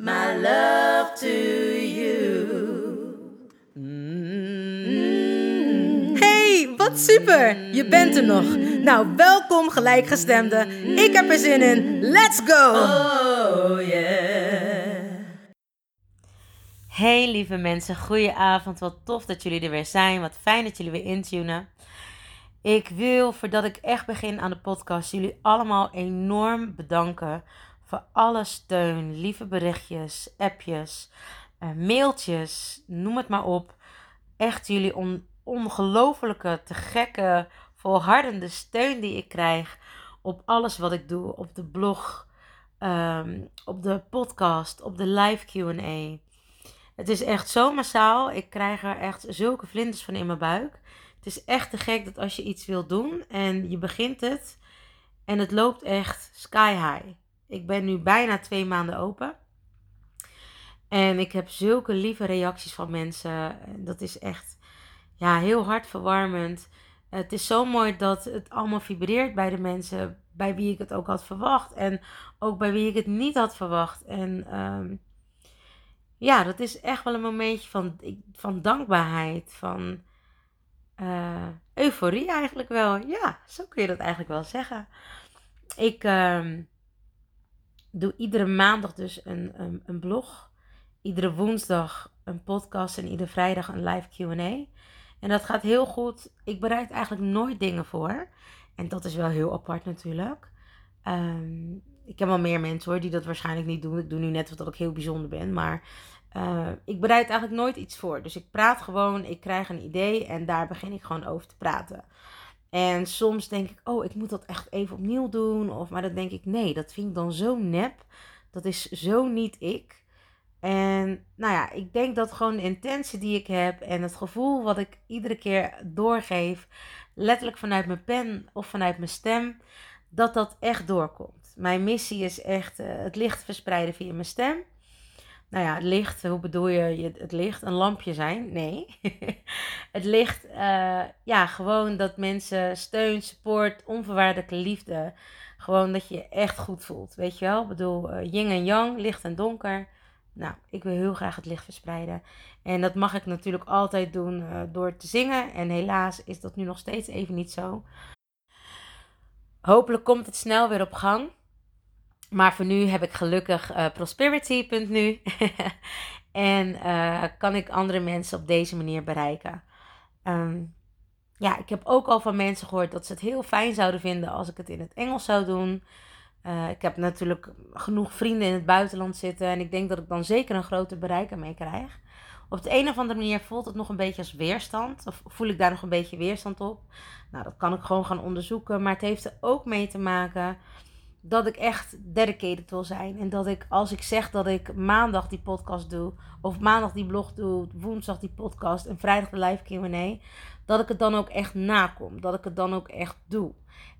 my love to you. Hey, wat super! Je bent er nog. Nou, welkom gelijkgestemde. Ik heb er zin in. Let's go! Oh yeah. Hey lieve mensen, goeie avond. Wat tof dat jullie er weer zijn. Wat fijn dat jullie weer intunen. Ik wil, voordat ik echt begin aan de podcast, jullie allemaal enorm bedanken voor alle steun, lieve berichtjes, appjes, eh, mailtjes, noem het maar op. Echt jullie on ongelofelijke, te gekke, volhardende steun die ik krijg op alles wat ik doe. Op de blog, ehm, op de podcast, op de live Q&A. Het is echt zo massaal. Ik krijg er echt zulke vlinders van in mijn buik. Het is echt te gek dat als je iets wilt doen en je begint het en het loopt echt sky high. Ik ben nu bijna twee maanden open. En ik heb zulke lieve reacties van mensen. Dat is echt ja, heel hartverwarmend. Het is zo mooi dat het allemaal vibreert bij de mensen bij wie ik het ook had verwacht. En ook bij wie ik het niet had verwacht. En ehm, ja, dat is echt wel een momentje van, van dankbaarheid. Van eh, euforie eigenlijk wel. Ja, zo kun je dat eigenlijk wel zeggen. Ik ehm, doe iedere maandag dus een, een, een blog. Iedere woensdag een podcast en iedere vrijdag een live QA. En dat gaat heel goed. Ik bereid eigenlijk nooit dingen voor. En dat is wel heel apart natuurlijk. Ehm, ik heb wel meer mensen hoor die dat waarschijnlijk niet doen. Ik doe nu net wat ik heel bijzonder ben. Maar uh, ik bereid eigenlijk nooit iets voor. Dus ik praat gewoon, ik krijg een idee en daar begin ik gewoon over te praten. En soms denk ik, oh, ik moet dat echt even opnieuw doen. Of, maar dan denk ik, nee, dat vind ik dan zo nep. Dat is zo niet ik. En nou ja, ik denk dat gewoon de intentie die ik heb en het gevoel wat ik iedere keer doorgeef, letterlijk vanuit mijn pen of vanuit mijn stem, dat dat echt doorkomt. Mijn missie is echt uh, het licht verspreiden via mijn stem. Nou ja, het licht, hoe bedoel je het licht? Een lampje zijn? Nee. het licht, uh, ja, gewoon dat mensen steun, support, onvoorwaardelijke liefde. Gewoon dat je je echt goed voelt, weet je wel? Ik bedoel, uh, yin en yang, licht en donker. Nou, ik wil heel graag het licht verspreiden. En dat mag ik natuurlijk altijd doen uh, door te zingen. En helaas is dat nu nog steeds even niet zo. Hopelijk komt het snel weer op gang. Maar voor nu heb ik gelukkig uh, prosperity.nu. en uh, kan ik andere mensen op deze manier bereiken. Um, ja, ik heb ook al van mensen gehoord dat ze het heel fijn zouden vinden als ik het in het Engels zou doen. Uh, ik heb natuurlijk genoeg vrienden in het buitenland zitten. En ik denk dat ik dan zeker een groter bereik ermee krijg. Op de een of andere manier voelt het nog een beetje als weerstand. Of voel ik daar nog een beetje weerstand op. Nou, dat kan ik gewoon gaan onderzoeken. Maar het heeft er ook mee te maken dat ik echt dedicated wil zijn. En dat ik, als ik zeg dat ik maandag die podcast doe, of maandag die blog doe, woensdag die podcast en vrijdag de live QA, dat ik het dan ook echt nakom. Dat ik het dan ook echt doe.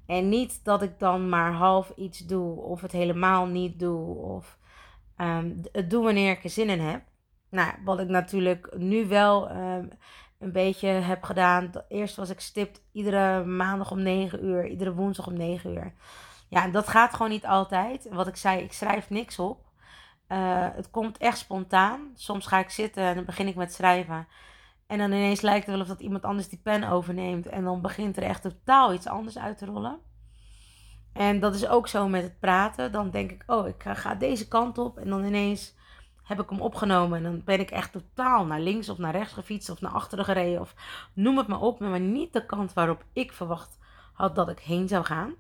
En niet dat ik dan maar half iets doe, of het helemaal niet doe, of um, het doe wanneer ik er zin in heb. Nou, wat ik natuurlijk nu wel um, een beetje heb gedaan. Eerst was ik stipt iedere maandag om 9 uur, iedere woensdag om 9 uur. Ja, dat gaat gewoon niet altijd. Wat ik zei, ik schrijf niks op. Uh, het komt echt spontaan. Soms ga ik zitten en dan begin ik met schrijven. En dan ineens lijkt het wel of dat iemand anders die pen overneemt. En dan begint er echt totaal iets anders uit te rollen. En dat is ook zo met het praten. Dan denk ik, oh, ik ga deze kant op. En dan ineens heb ik hem opgenomen. En dan ben ik echt totaal naar links of naar rechts gefietst of naar achteren gereden. Of noem het maar op. Maar niet de kant waarop ik verwacht had dat ik heen zou gaan.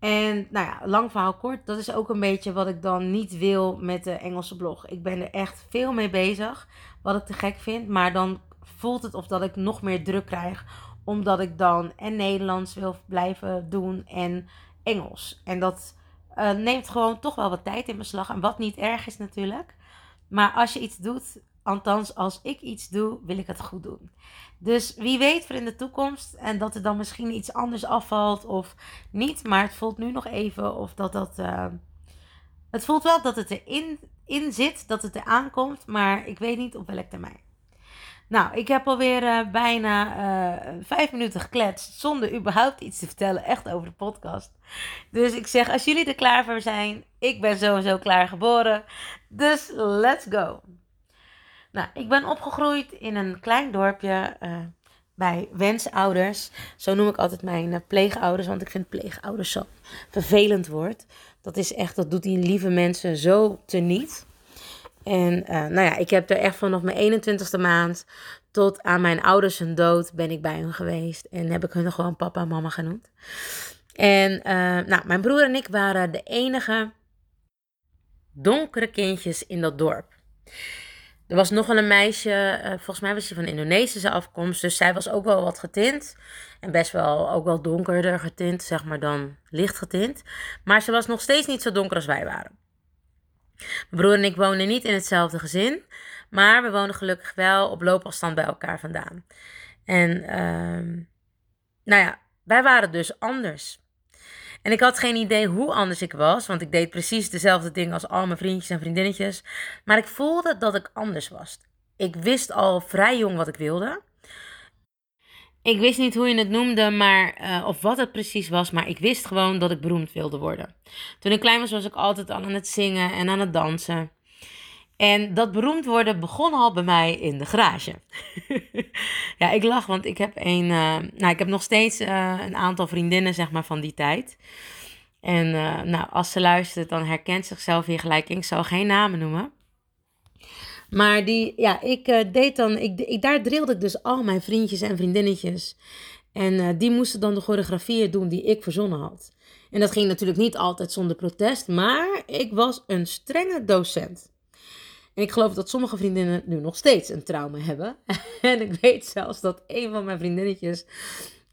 En nou ja, lang verhaal kort, dat is ook een beetje wat ik dan niet wil met de Engelse blog. Ik ben er echt veel mee bezig, wat ik te gek vind. Maar dan voelt het of dat ik nog meer druk krijg, omdat ik dan en Nederlands wil blijven doen en Engels. En dat uh, neemt gewoon toch wel wat tijd in beslag. En wat niet erg is natuurlijk. Maar als je iets doet, althans als ik iets doe, wil ik het goed doen. Dus wie weet voor in de toekomst en dat er dan misschien iets anders afvalt of niet. Maar het voelt nu nog even of dat dat. Uh, het voelt wel dat het erin in zit, dat het eraan komt, maar ik weet niet op welk termijn. Nou, ik heb alweer uh, bijna uh, vijf minuten gekletst zonder überhaupt iets te vertellen, echt over de podcast. Dus ik zeg, als jullie er klaar voor zijn, ik ben sowieso klaar geboren. Dus let's go. Nou, ik ben opgegroeid in een klein dorpje uh, bij wensouders. Zo noem ik altijd mijn pleegouders, want ik vind pleegouders zo vervelend woord. Dat is echt, dat doet die lieve mensen zo teniet. En uh, nou ja, ik heb er echt vanaf mijn 21ste maand tot aan mijn ouders hun dood ben ik bij hun geweest. En heb ik hun gewoon papa en mama genoemd. En nou, mijn broer en ik waren de enige donkere kindjes in dat dorp. Er was nog wel een meisje, uh, volgens mij was ze van Indonesische afkomst, dus zij was ook wel wat getint. En best wel ook wel donkerder getint, zeg maar dan licht getint. Maar ze was nog steeds niet zo donker als wij waren. Mijn broer en ik woonden niet in hetzelfde gezin, maar we woonden gelukkig wel op loopafstand bij elkaar vandaan. En uh, nou ja, wij waren dus anders. En ik had geen idee hoe anders ik was, want ik deed precies dezelfde dingen als al mijn vriendjes en vriendinnetjes. Maar ik voelde dat ik anders was. Ik wist al vrij jong wat ik wilde. Ik wist niet hoe je het noemde, maar, uh, of wat het precies was, maar ik wist gewoon dat ik beroemd wilde worden. Toen ik klein was, was ik altijd al aan het zingen en aan het dansen. En dat beroemd worden begon al bij mij in de garage. ja, ik lach, want ik heb een, uh, nou, ik heb nog steeds uh, een aantal vriendinnen, zeg maar, van die tijd. En nou, als ze luistert, dan herkent zichzelf hier gelijk. Ik zal geen namen noemen. Maar die, ja, ik deed dan, ik, ik, daar drilde ik dus al mijn vriendjes en vriendinnetjes. En die moesten dan de choreografieën doen die ik verzonnen had. En dat ging natuurlijk niet altijd zonder protest, maar ik was een strenge docent. En ik geloof dat sommige vriendinnen nu nog steeds een trauma hebben. en ik weet zelfs dat een van mijn vriendinnetjes,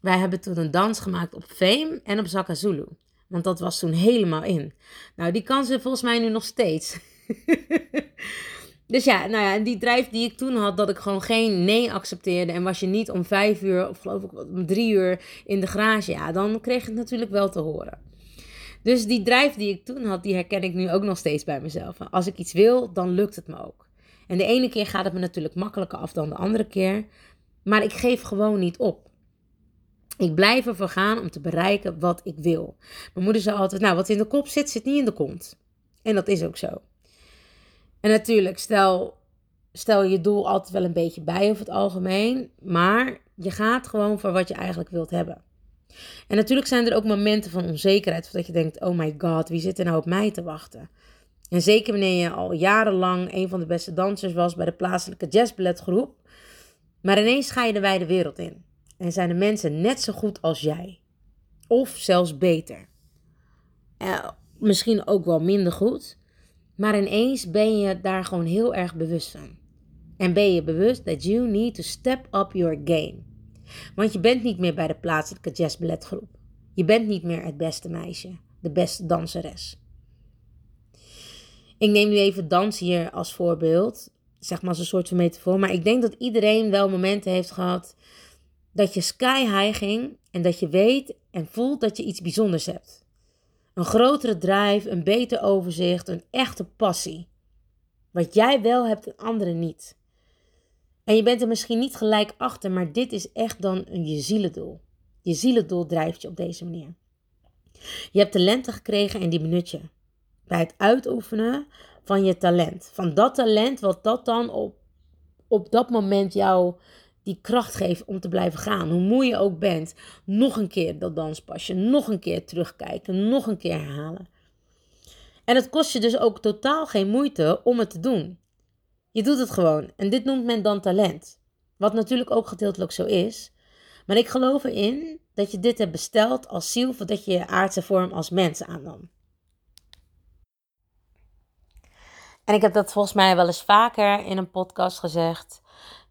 wij hebben toen een dans gemaakt op Fame en op Zaka Zulu. Want dat was toen helemaal in. Nou, die kan ze volgens mij nu nog steeds. Dus ja, nou ja, die drijf die ik toen had, dat ik gewoon geen nee accepteerde. En was je niet om vijf uur, of geloof ik om drie uur in de garage, ja, dan kreeg ik het natuurlijk wel te horen. Dus die drijf die ik toen had, die herken ik nu ook nog steeds bij mezelf. Als ik iets wil, dan lukt het me ook. En de ene keer gaat het me natuurlijk makkelijker af dan de andere keer. Maar ik geef gewoon niet op. Ik blijf ervoor gaan om te bereiken wat ik wil. Mijn moeder zei altijd, nou, wat in de kop zit, zit niet in de kont. En dat is ook zo. En natuurlijk, stel, stel je doel altijd wel een beetje bij over het algemeen. Maar je gaat gewoon voor wat je eigenlijk wilt hebben. En natuurlijk zijn er ook momenten van onzekerheid. Dat je denkt, oh my god, wie zit er nou op mij te wachten? En zeker wanneer je al jarenlang een van de beste dansers was bij de plaatselijke jazzballetgroep. Maar ineens ga je de wijde wereld in. En zijn de mensen net zo goed als jij. Of zelfs beter. Eh, misschien ook wel minder goed. Maar ineens ben je daar gewoon heel erg bewust van. En ben je bewust dat you need to step up your game. Want je bent niet meer bij de plaatselijke jazzballetgroep. Je bent niet meer het beste meisje, de beste danseres. Ik neem nu even dans hier als voorbeeld, zeg maar als een soort van metafoor. Maar ik denk dat iedereen wel momenten heeft gehad dat je sky high ging en dat je weet en voelt dat je iets bijzonders hebt. Een grotere drive, een beter overzicht, een echte passie. Wat jij wel hebt en anderen niet. En je bent er misschien niet gelijk achter, maar dit is echt dan een je zielendoel. Je zielendoel drijft je op deze manier. Je hebt talenten gekregen en die benut je. Bij het uitoefenen van je talent. Van dat talent wat dat dan op, op dat moment jou die kracht geeft om te blijven gaan. Hoe moe je ook bent, nog een keer dat danspasje, nog een keer terugkijken, nog een keer herhalen. En het kost je dus ook totaal geen moeite om het te doen. Je doet het gewoon. En dit noemt men dan talent. Wat natuurlijk ook gedeeltelijk zo is. Maar ik geloof erin dat je dit hebt besteld als ziel voordat je je aardse vorm als mens aannam. En ik heb dat volgens mij wel eens vaker in een podcast gezegd.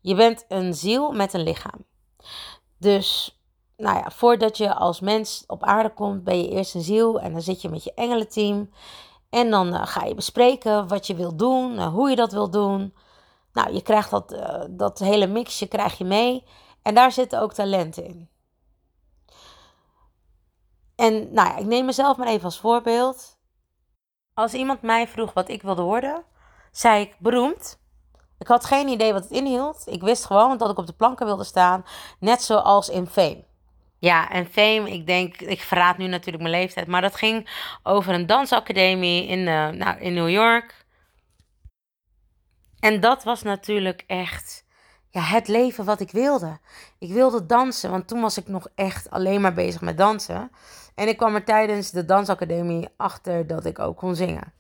Je bent een ziel met een lichaam. Dus nou ja, voordat je als mens op aarde komt, ben je eerst een ziel en dan zit je met je engelenteam. En dan uh, ga je bespreken wat je wilt doen, uh, hoe je dat wilt doen. Nou, je krijgt dat, uh, dat hele mixje krijg je mee. En daar zitten ook talenten in. En nou ja, ik neem mezelf maar even als voorbeeld. Als iemand mij vroeg wat ik wilde worden, zei ik beroemd. Ik had geen idee wat het inhield. Ik wist gewoon dat ik op de planken wilde staan, net zoals in Fame. Ja, en Fame, ik denk, ik verraad nu natuurlijk mijn leeftijd, maar dat ging over een dansacademie in, uh, nou, in New York. En dat was natuurlijk echt ja, het leven wat ik wilde. Ik wilde dansen, want toen was ik nog echt alleen maar bezig met dansen. En ik kwam er tijdens de dansacademie achter dat ik ook kon zingen.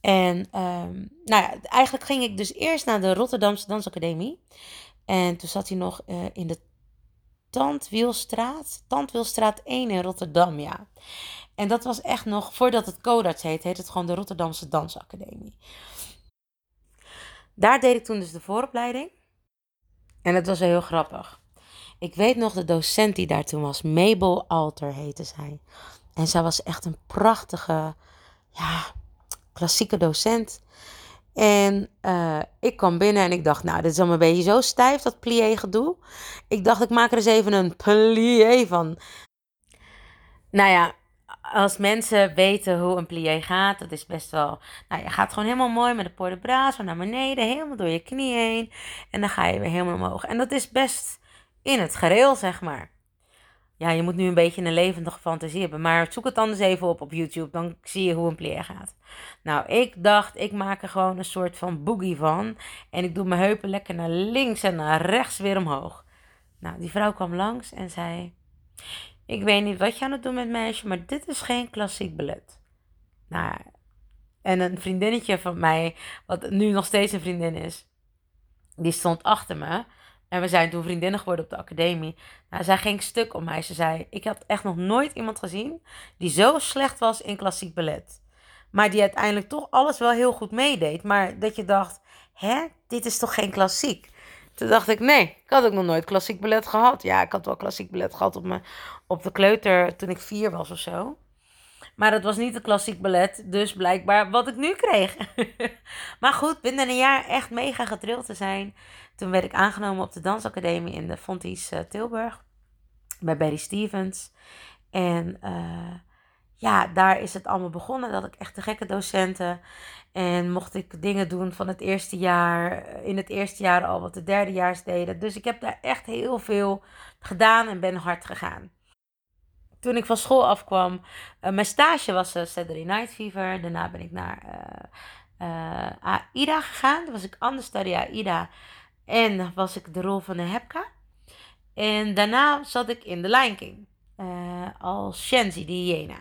En um, nou ja, eigenlijk ging ik dus eerst naar de Rotterdamse Dansacademie. En toen zat hij nog uh, in de Tandwielstraat. Tandwielstraat 1 in Rotterdam, ja. En dat was echt nog, voordat het Codarts heet, heet het gewoon de Rotterdamse Dansacademie. Daar deed ik toen dus de vooropleiding. En het was heel grappig. Ik weet nog de docent die daar toen was, Mabel Alter heette zij. En zij was echt een prachtige, ja, klassieke docent. En uh, ik kwam binnen en ik dacht, nou, dit is allemaal een beetje zo stijf, dat plié gedoe. Ik dacht, ik maak er eens even een plié van. Nou ja, als mensen weten hoe een plié gaat, dat is best wel... Nou, je gaat gewoon helemaal mooi met de port de bras naar beneden, helemaal door je knie heen. En dan ga je weer helemaal omhoog. En dat is best in het gereel, zeg maar. Ja, je moet nu een beetje een levendige fantasie hebben. Maar zoek het anders even op op YouTube. Dan zie je hoe een plié gaat. Nou, ik dacht, ik maak er gewoon een soort van boogie van. En ik doe mijn heupen lekker naar links en naar rechts weer omhoog. Nou, die vrouw kwam langs en zei... Ik weet niet wat je aan het doen bent, meisje, maar dit is geen klassiek ballet. Nou, en een vriendinnetje van mij, wat nu nog steeds een vriendin is, die stond achter me. En we zijn toen vriendinnen geworden op de academie. Nou, zij ging stuk om mij. Ze zei: Ik had echt nog nooit iemand gezien die zo slecht was in klassiek ballet. Maar die uiteindelijk toch alles wel heel goed meedeed. Maar dat je dacht: Hè, dit is toch geen klassiek? Toen dacht ik: Nee, ik had ook nog nooit klassiek ballet gehad. Ja, ik had wel klassiek ballet gehad op, me, op de kleuter toen ik vier was of zo. Maar dat was niet een klassiek ballet, dus blijkbaar wat ik nu kreeg. maar goed, binnen een jaar echt mega getrild te zijn. Toen werd ik aangenomen op de dansacademie in de Fontys uh, Tilburg. Bij Barry Stevens. En uh, ja, daar is het allemaal begonnen. Dat ik echt de gekke docenten. En mocht ik dingen doen van het eerste jaar. In het eerste jaar al wat de derdejaars deden. Dus ik heb daar echt heel veel gedaan en ben hard gegaan toen ik van school afkwam, uh, mijn stage was uh, Saturday Night Fever. Daarna ben ik naar uh, AIDA gegaan. Toen was ik understudy AIDA. En was ik de rol van de Hepka. En daarna zat ik in The Lion King. als Shenzi, die hyena.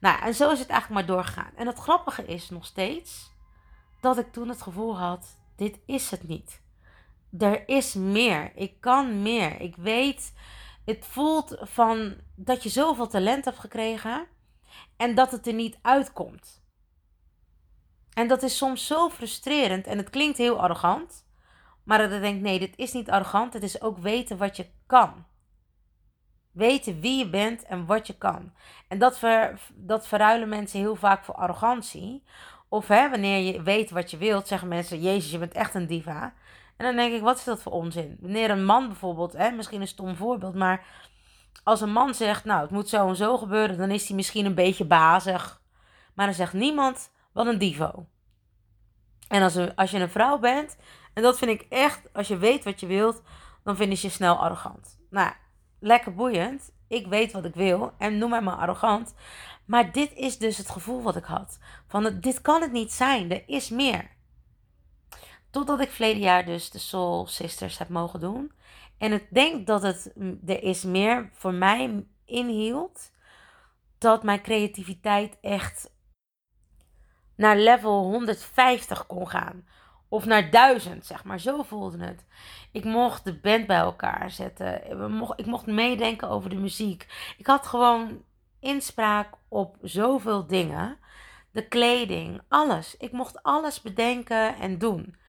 Nou, en zo is het eigenlijk maar doorgegaan. En het grappige is nog steeds dat ik toen het gevoel had: dit is het niet. Er is meer. Ik kan meer. Ik weet het voelt van dat je zoveel talent hebt gekregen en dat het er niet uitkomt. En dat is soms zo frustrerend en het klinkt heel arrogant. Maar dat ik denk, nee, dit is niet arrogant. Het is ook weten wat je kan. Weten wie je bent en wat je kan. En dat, ver, dat verruilen mensen heel vaak voor arrogantie. Of hè, wanneer je weet wat je wilt, zeggen mensen: Jezus, je bent echt een diva. En dan denk ik, wat is dat voor onzin? Wanneer een man bijvoorbeeld, hè, misschien een stom voorbeeld, maar als een man zegt, nou, het moet zo en zo gebeuren, dan is hij misschien een beetje bazig. Maar dan zegt niemand, wat een divo. En als, een, als je een vrouw bent, en dat vind ik echt, als je weet wat je wilt, dan vind je snel arrogant. Nou, lekker boeiend. Ik weet wat ik wil en noem mij maar arrogant. Maar dit is dus het gevoel wat ik had. Van, dit kan het niet zijn, er is meer. Totdat ik verleden jaar dus de Soul Sisters heb mogen doen. En ik denk dat het er is meer voor mij inhield. Dat mijn creativiteit echt naar level 150 kon gaan. Of naar 1000, zeg maar. Zo voelde het. Ik mocht de band bij elkaar zetten. Ik mocht meedenken over de muziek. Ik had gewoon inspraak op zoveel dingen. De kleding, alles. Ik mocht alles bedenken en doen.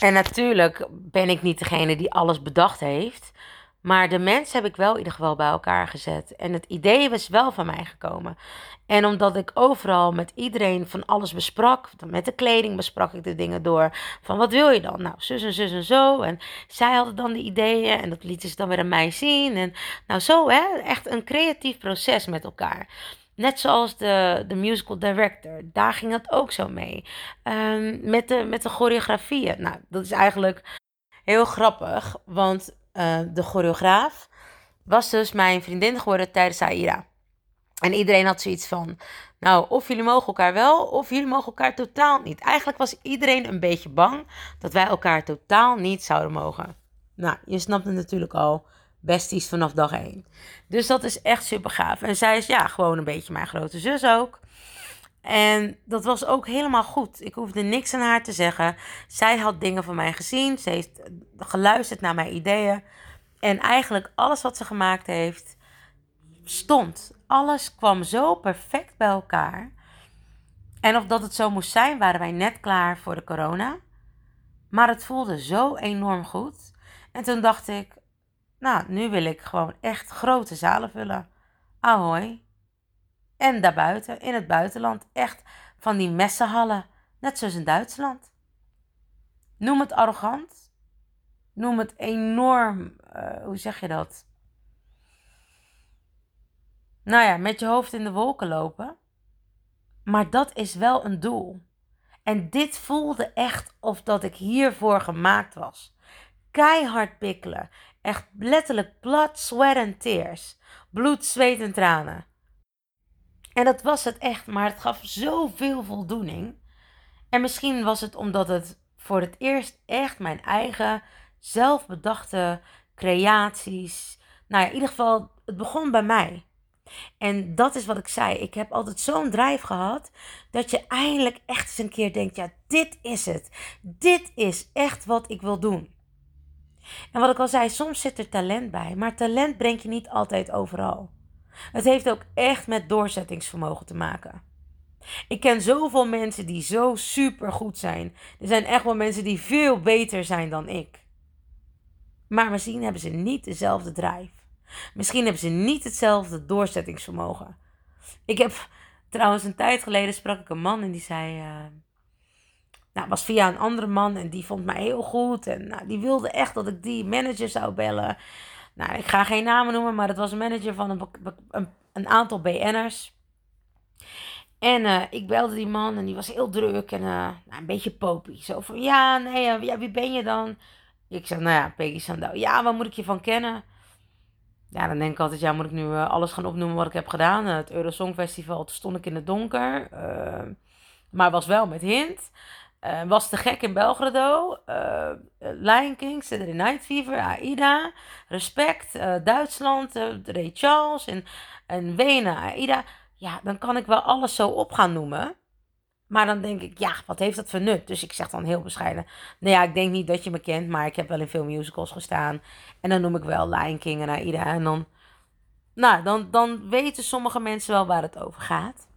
En natuurlijk ben ik niet degene die alles bedacht heeft. Maar de mensen heb ik wel in ieder geval bij elkaar gezet. En het idee was wel van mij gekomen. En omdat ik overal met iedereen van alles besprak, met de kleding besprak ik de dingen door. Van wat wil je dan? Nou, zus en zus en zo. En zij hadden dan de ideeën en dat lieten ze dan weer aan mij zien. En nou zo, hè, echt een creatief proces met elkaar. Net zoals de, de musical director, daar ging dat ook zo mee. Um, met, de, met de choreografieën. Nou, dat is eigenlijk heel grappig, want uh, de choreograaf was dus mijn vriendin geworden tijdens Aira. En iedereen had zoiets van, nou, of jullie mogen elkaar wel, of jullie mogen elkaar totaal niet. Eigenlijk was iedereen een beetje bang dat wij elkaar totaal niet zouden mogen. Nou, je snapt het natuurlijk al, besties vanaf dag één. Dus dat is echt super gaaf. En zij is ja, gewoon een beetje mijn grote zus ook. En dat was ook helemaal goed. Ik hoefde niks aan haar te zeggen. Zij had dingen van mij gezien. Ze heeft geluisterd naar mijn ideeën. En eigenlijk alles wat ze gemaakt heeft, stond. Alles kwam zo perfect bij elkaar. En of dat het zo moest zijn, waren wij net klaar voor de corona. Maar het voelde zo enorm goed. En toen dacht ik, nou, nu wil ik gewoon echt grote zalen vullen. Ahoy. En daarbuiten, in het buitenland, echt van die messenhallen, net zoals in Duitsland. Noem het arrogant. Noem het enorm, uh, hoe zeg je dat? Nou ja, met je hoofd in de wolken lopen. Maar dat is wel een doel. En dit voelde echt of dat ik hiervoor gemaakt was. Keihard pikkelen. Echt letterlijk blood, sweat en tears. Bloed, zweet en tranen. En dat was het echt, maar het gaf zoveel voldoening. En misschien was het omdat het voor het eerst echt mijn eigen zelfbedachte creaties. Nou ja, in ieder geval, het begon bij mij. En dat is wat ik zei. Ik heb altijd zo'n drijf gehad dat je eindelijk echt eens een keer denkt: ja, dit is het. Dit is echt wat ik wil doen. En wat ik al zei, soms zit er talent bij, maar talent brengt je niet altijd overal. Het heeft ook echt met doorzettingsvermogen te maken. Ik ken zoveel mensen die zo super goed zijn. Er zijn echt wel mensen die veel beter zijn dan ik. Maar misschien hebben ze niet dezelfde drijf. Misschien hebben ze niet hetzelfde doorzettingsvermogen. Ik heb trouwens een tijd geleden sprak ik een man en die zei. Uh, nou, was via een andere man en die vond mij heel goed. En nou, die wilde echt dat ik die manager zou bellen. Nou, ik ga geen namen noemen, maar het was een manager van een, een, aantal BN'ers. En uh, ik belde die man en die was heel druk en uh, nou, een beetje popie. Zo van, ja, nee, ja, wie ben je dan? Ik zeg, nou ja, Peggy Sandau. Ja, waar moet ik je van kennen? Ja, dan denk ik altijd, ja, moet ik nu alles gaan opnoemen wat ik heb gedaan? het Eurosong Festival, stond ik in het donker. maar was wel met hint. Uh, was te gek in Belgrado. Uh, Lion King, Saturday Night Fever, AIDA. Respect, uh, Duitsland, Ray Charles en, en Wenen, AIDA. Ja, dan kan ik wel alles zo op gaan noemen. Maar dan denk ik, ja, wat heeft dat voor nut? Dus ik zeg dan heel bescheiden. Nou ja, ik denk niet dat je me kent, maar ik heb wel in veel musicals gestaan. En dan noem ik wel Lion King en AIDA. En dan, nou, dan, dan weten sommige mensen wel waar het over gaat.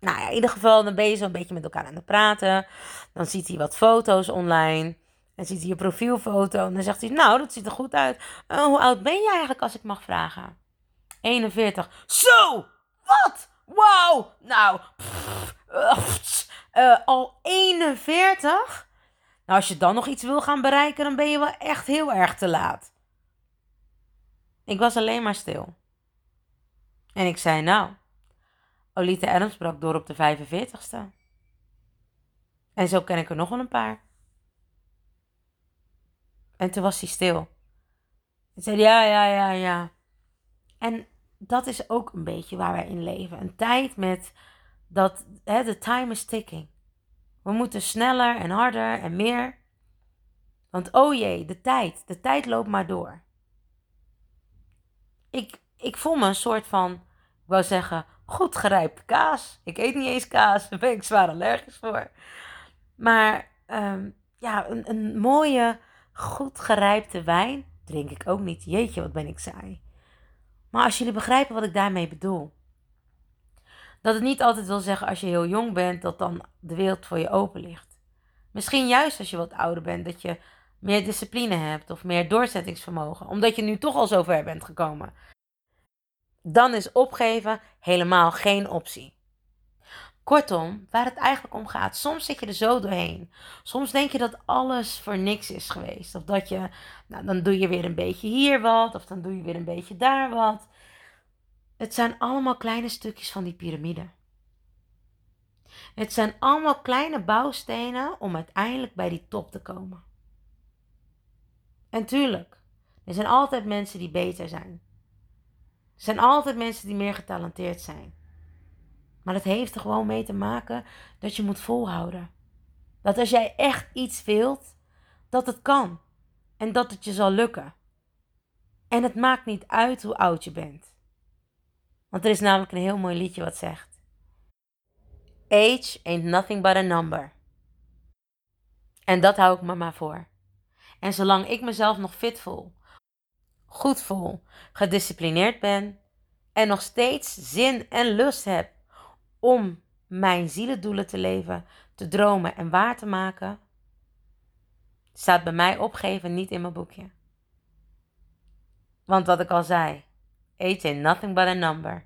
Nou ja, in ieder geval, dan ben je zo'n beetje met elkaar aan het praten. Dan ziet hij wat foto's online. En ziet hij je profielfoto. En dan zegt hij, nou, dat ziet er goed uit. Uh, hoe oud ben je eigenlijk, als ik mag vragen? 41. Zo! Wat? Wauw! Nou, uh, al 41? Nou, als je dan nog iets wil gaan bereiken, dan ben je wel echt heel erg te laat. Ik was alleen maar stil. En ik zei, nou, Olita Adams brak door op de 45ste. En zo ken ik er nog wel een paar. En toen was hij stil. Hij zei ja, ja, ja, ja. En dat is ook een beetje waar wij in leven. Een tijd met dat, de time is ticking. We moeten sneller en harder en meer. Want oh jee, de tijd, de tijd loopt maar door. Ik, ik voel me een soort van, ik wou zeggen, goed gerijpte kaas. Ik eet niet eens kaas, daar ben ik zwaar allergisch voor. Maar ehm, ja, een, een mooie, goed gerijpte wijn drink ik ook niet. Jeetje, wat ben ik saai. Maar als jullie begrijpen wat ik daarmee bedoel. Dat het niet altijd wil zeggen als je heel jong bent, dat dan de wereld voor je open ligt. Misschien juist als je wat ouder bent, dat je meer discipline hebt of meer doorzettingsvermogen, omdat je nu toch al zo ver bent gekomen. Dan is opgeven helemaal geen optie. Kortom, waar het eigenlijk om gaat. Soms zit je er zo doorheen. Soms denk je dat alles voor niks is geweest. Of dat je, nou, dan doe je weer een beetje hier wat. Of dan doe je weer een beetje daar wat. Het zijn allemaal kleine stukjes van die piramide. Het zijn allemaal kleine bouwstenen om uiteindelijk bij die top te komen. En tuurlijk, er zijn altijd mensen die beter zijn. Er zijn altijd mensen die meer getalenteerd zijn. Maar dat heeft er gewoon mee te maken dat je moet volhouden. Dat als jij echt iets wilt, dat het kan. En dat het je zal lukken. En het maakt niet uit hoe oud je bent. Want er is namelijk een heel mooi liedje wat zegt: Age ain't nothing but a number. En dat hou ik me maar voor. En zolang ik mezelf nog fit voel, goed voel, gedisciplineerd ben en nog steeds zin en lust heb om mijn zielendoelen te leven, te dromen en waar te maken, staat bij mij opgeven niet in mijn boekje. Want wat ik al zei, age ain't nothing but a number.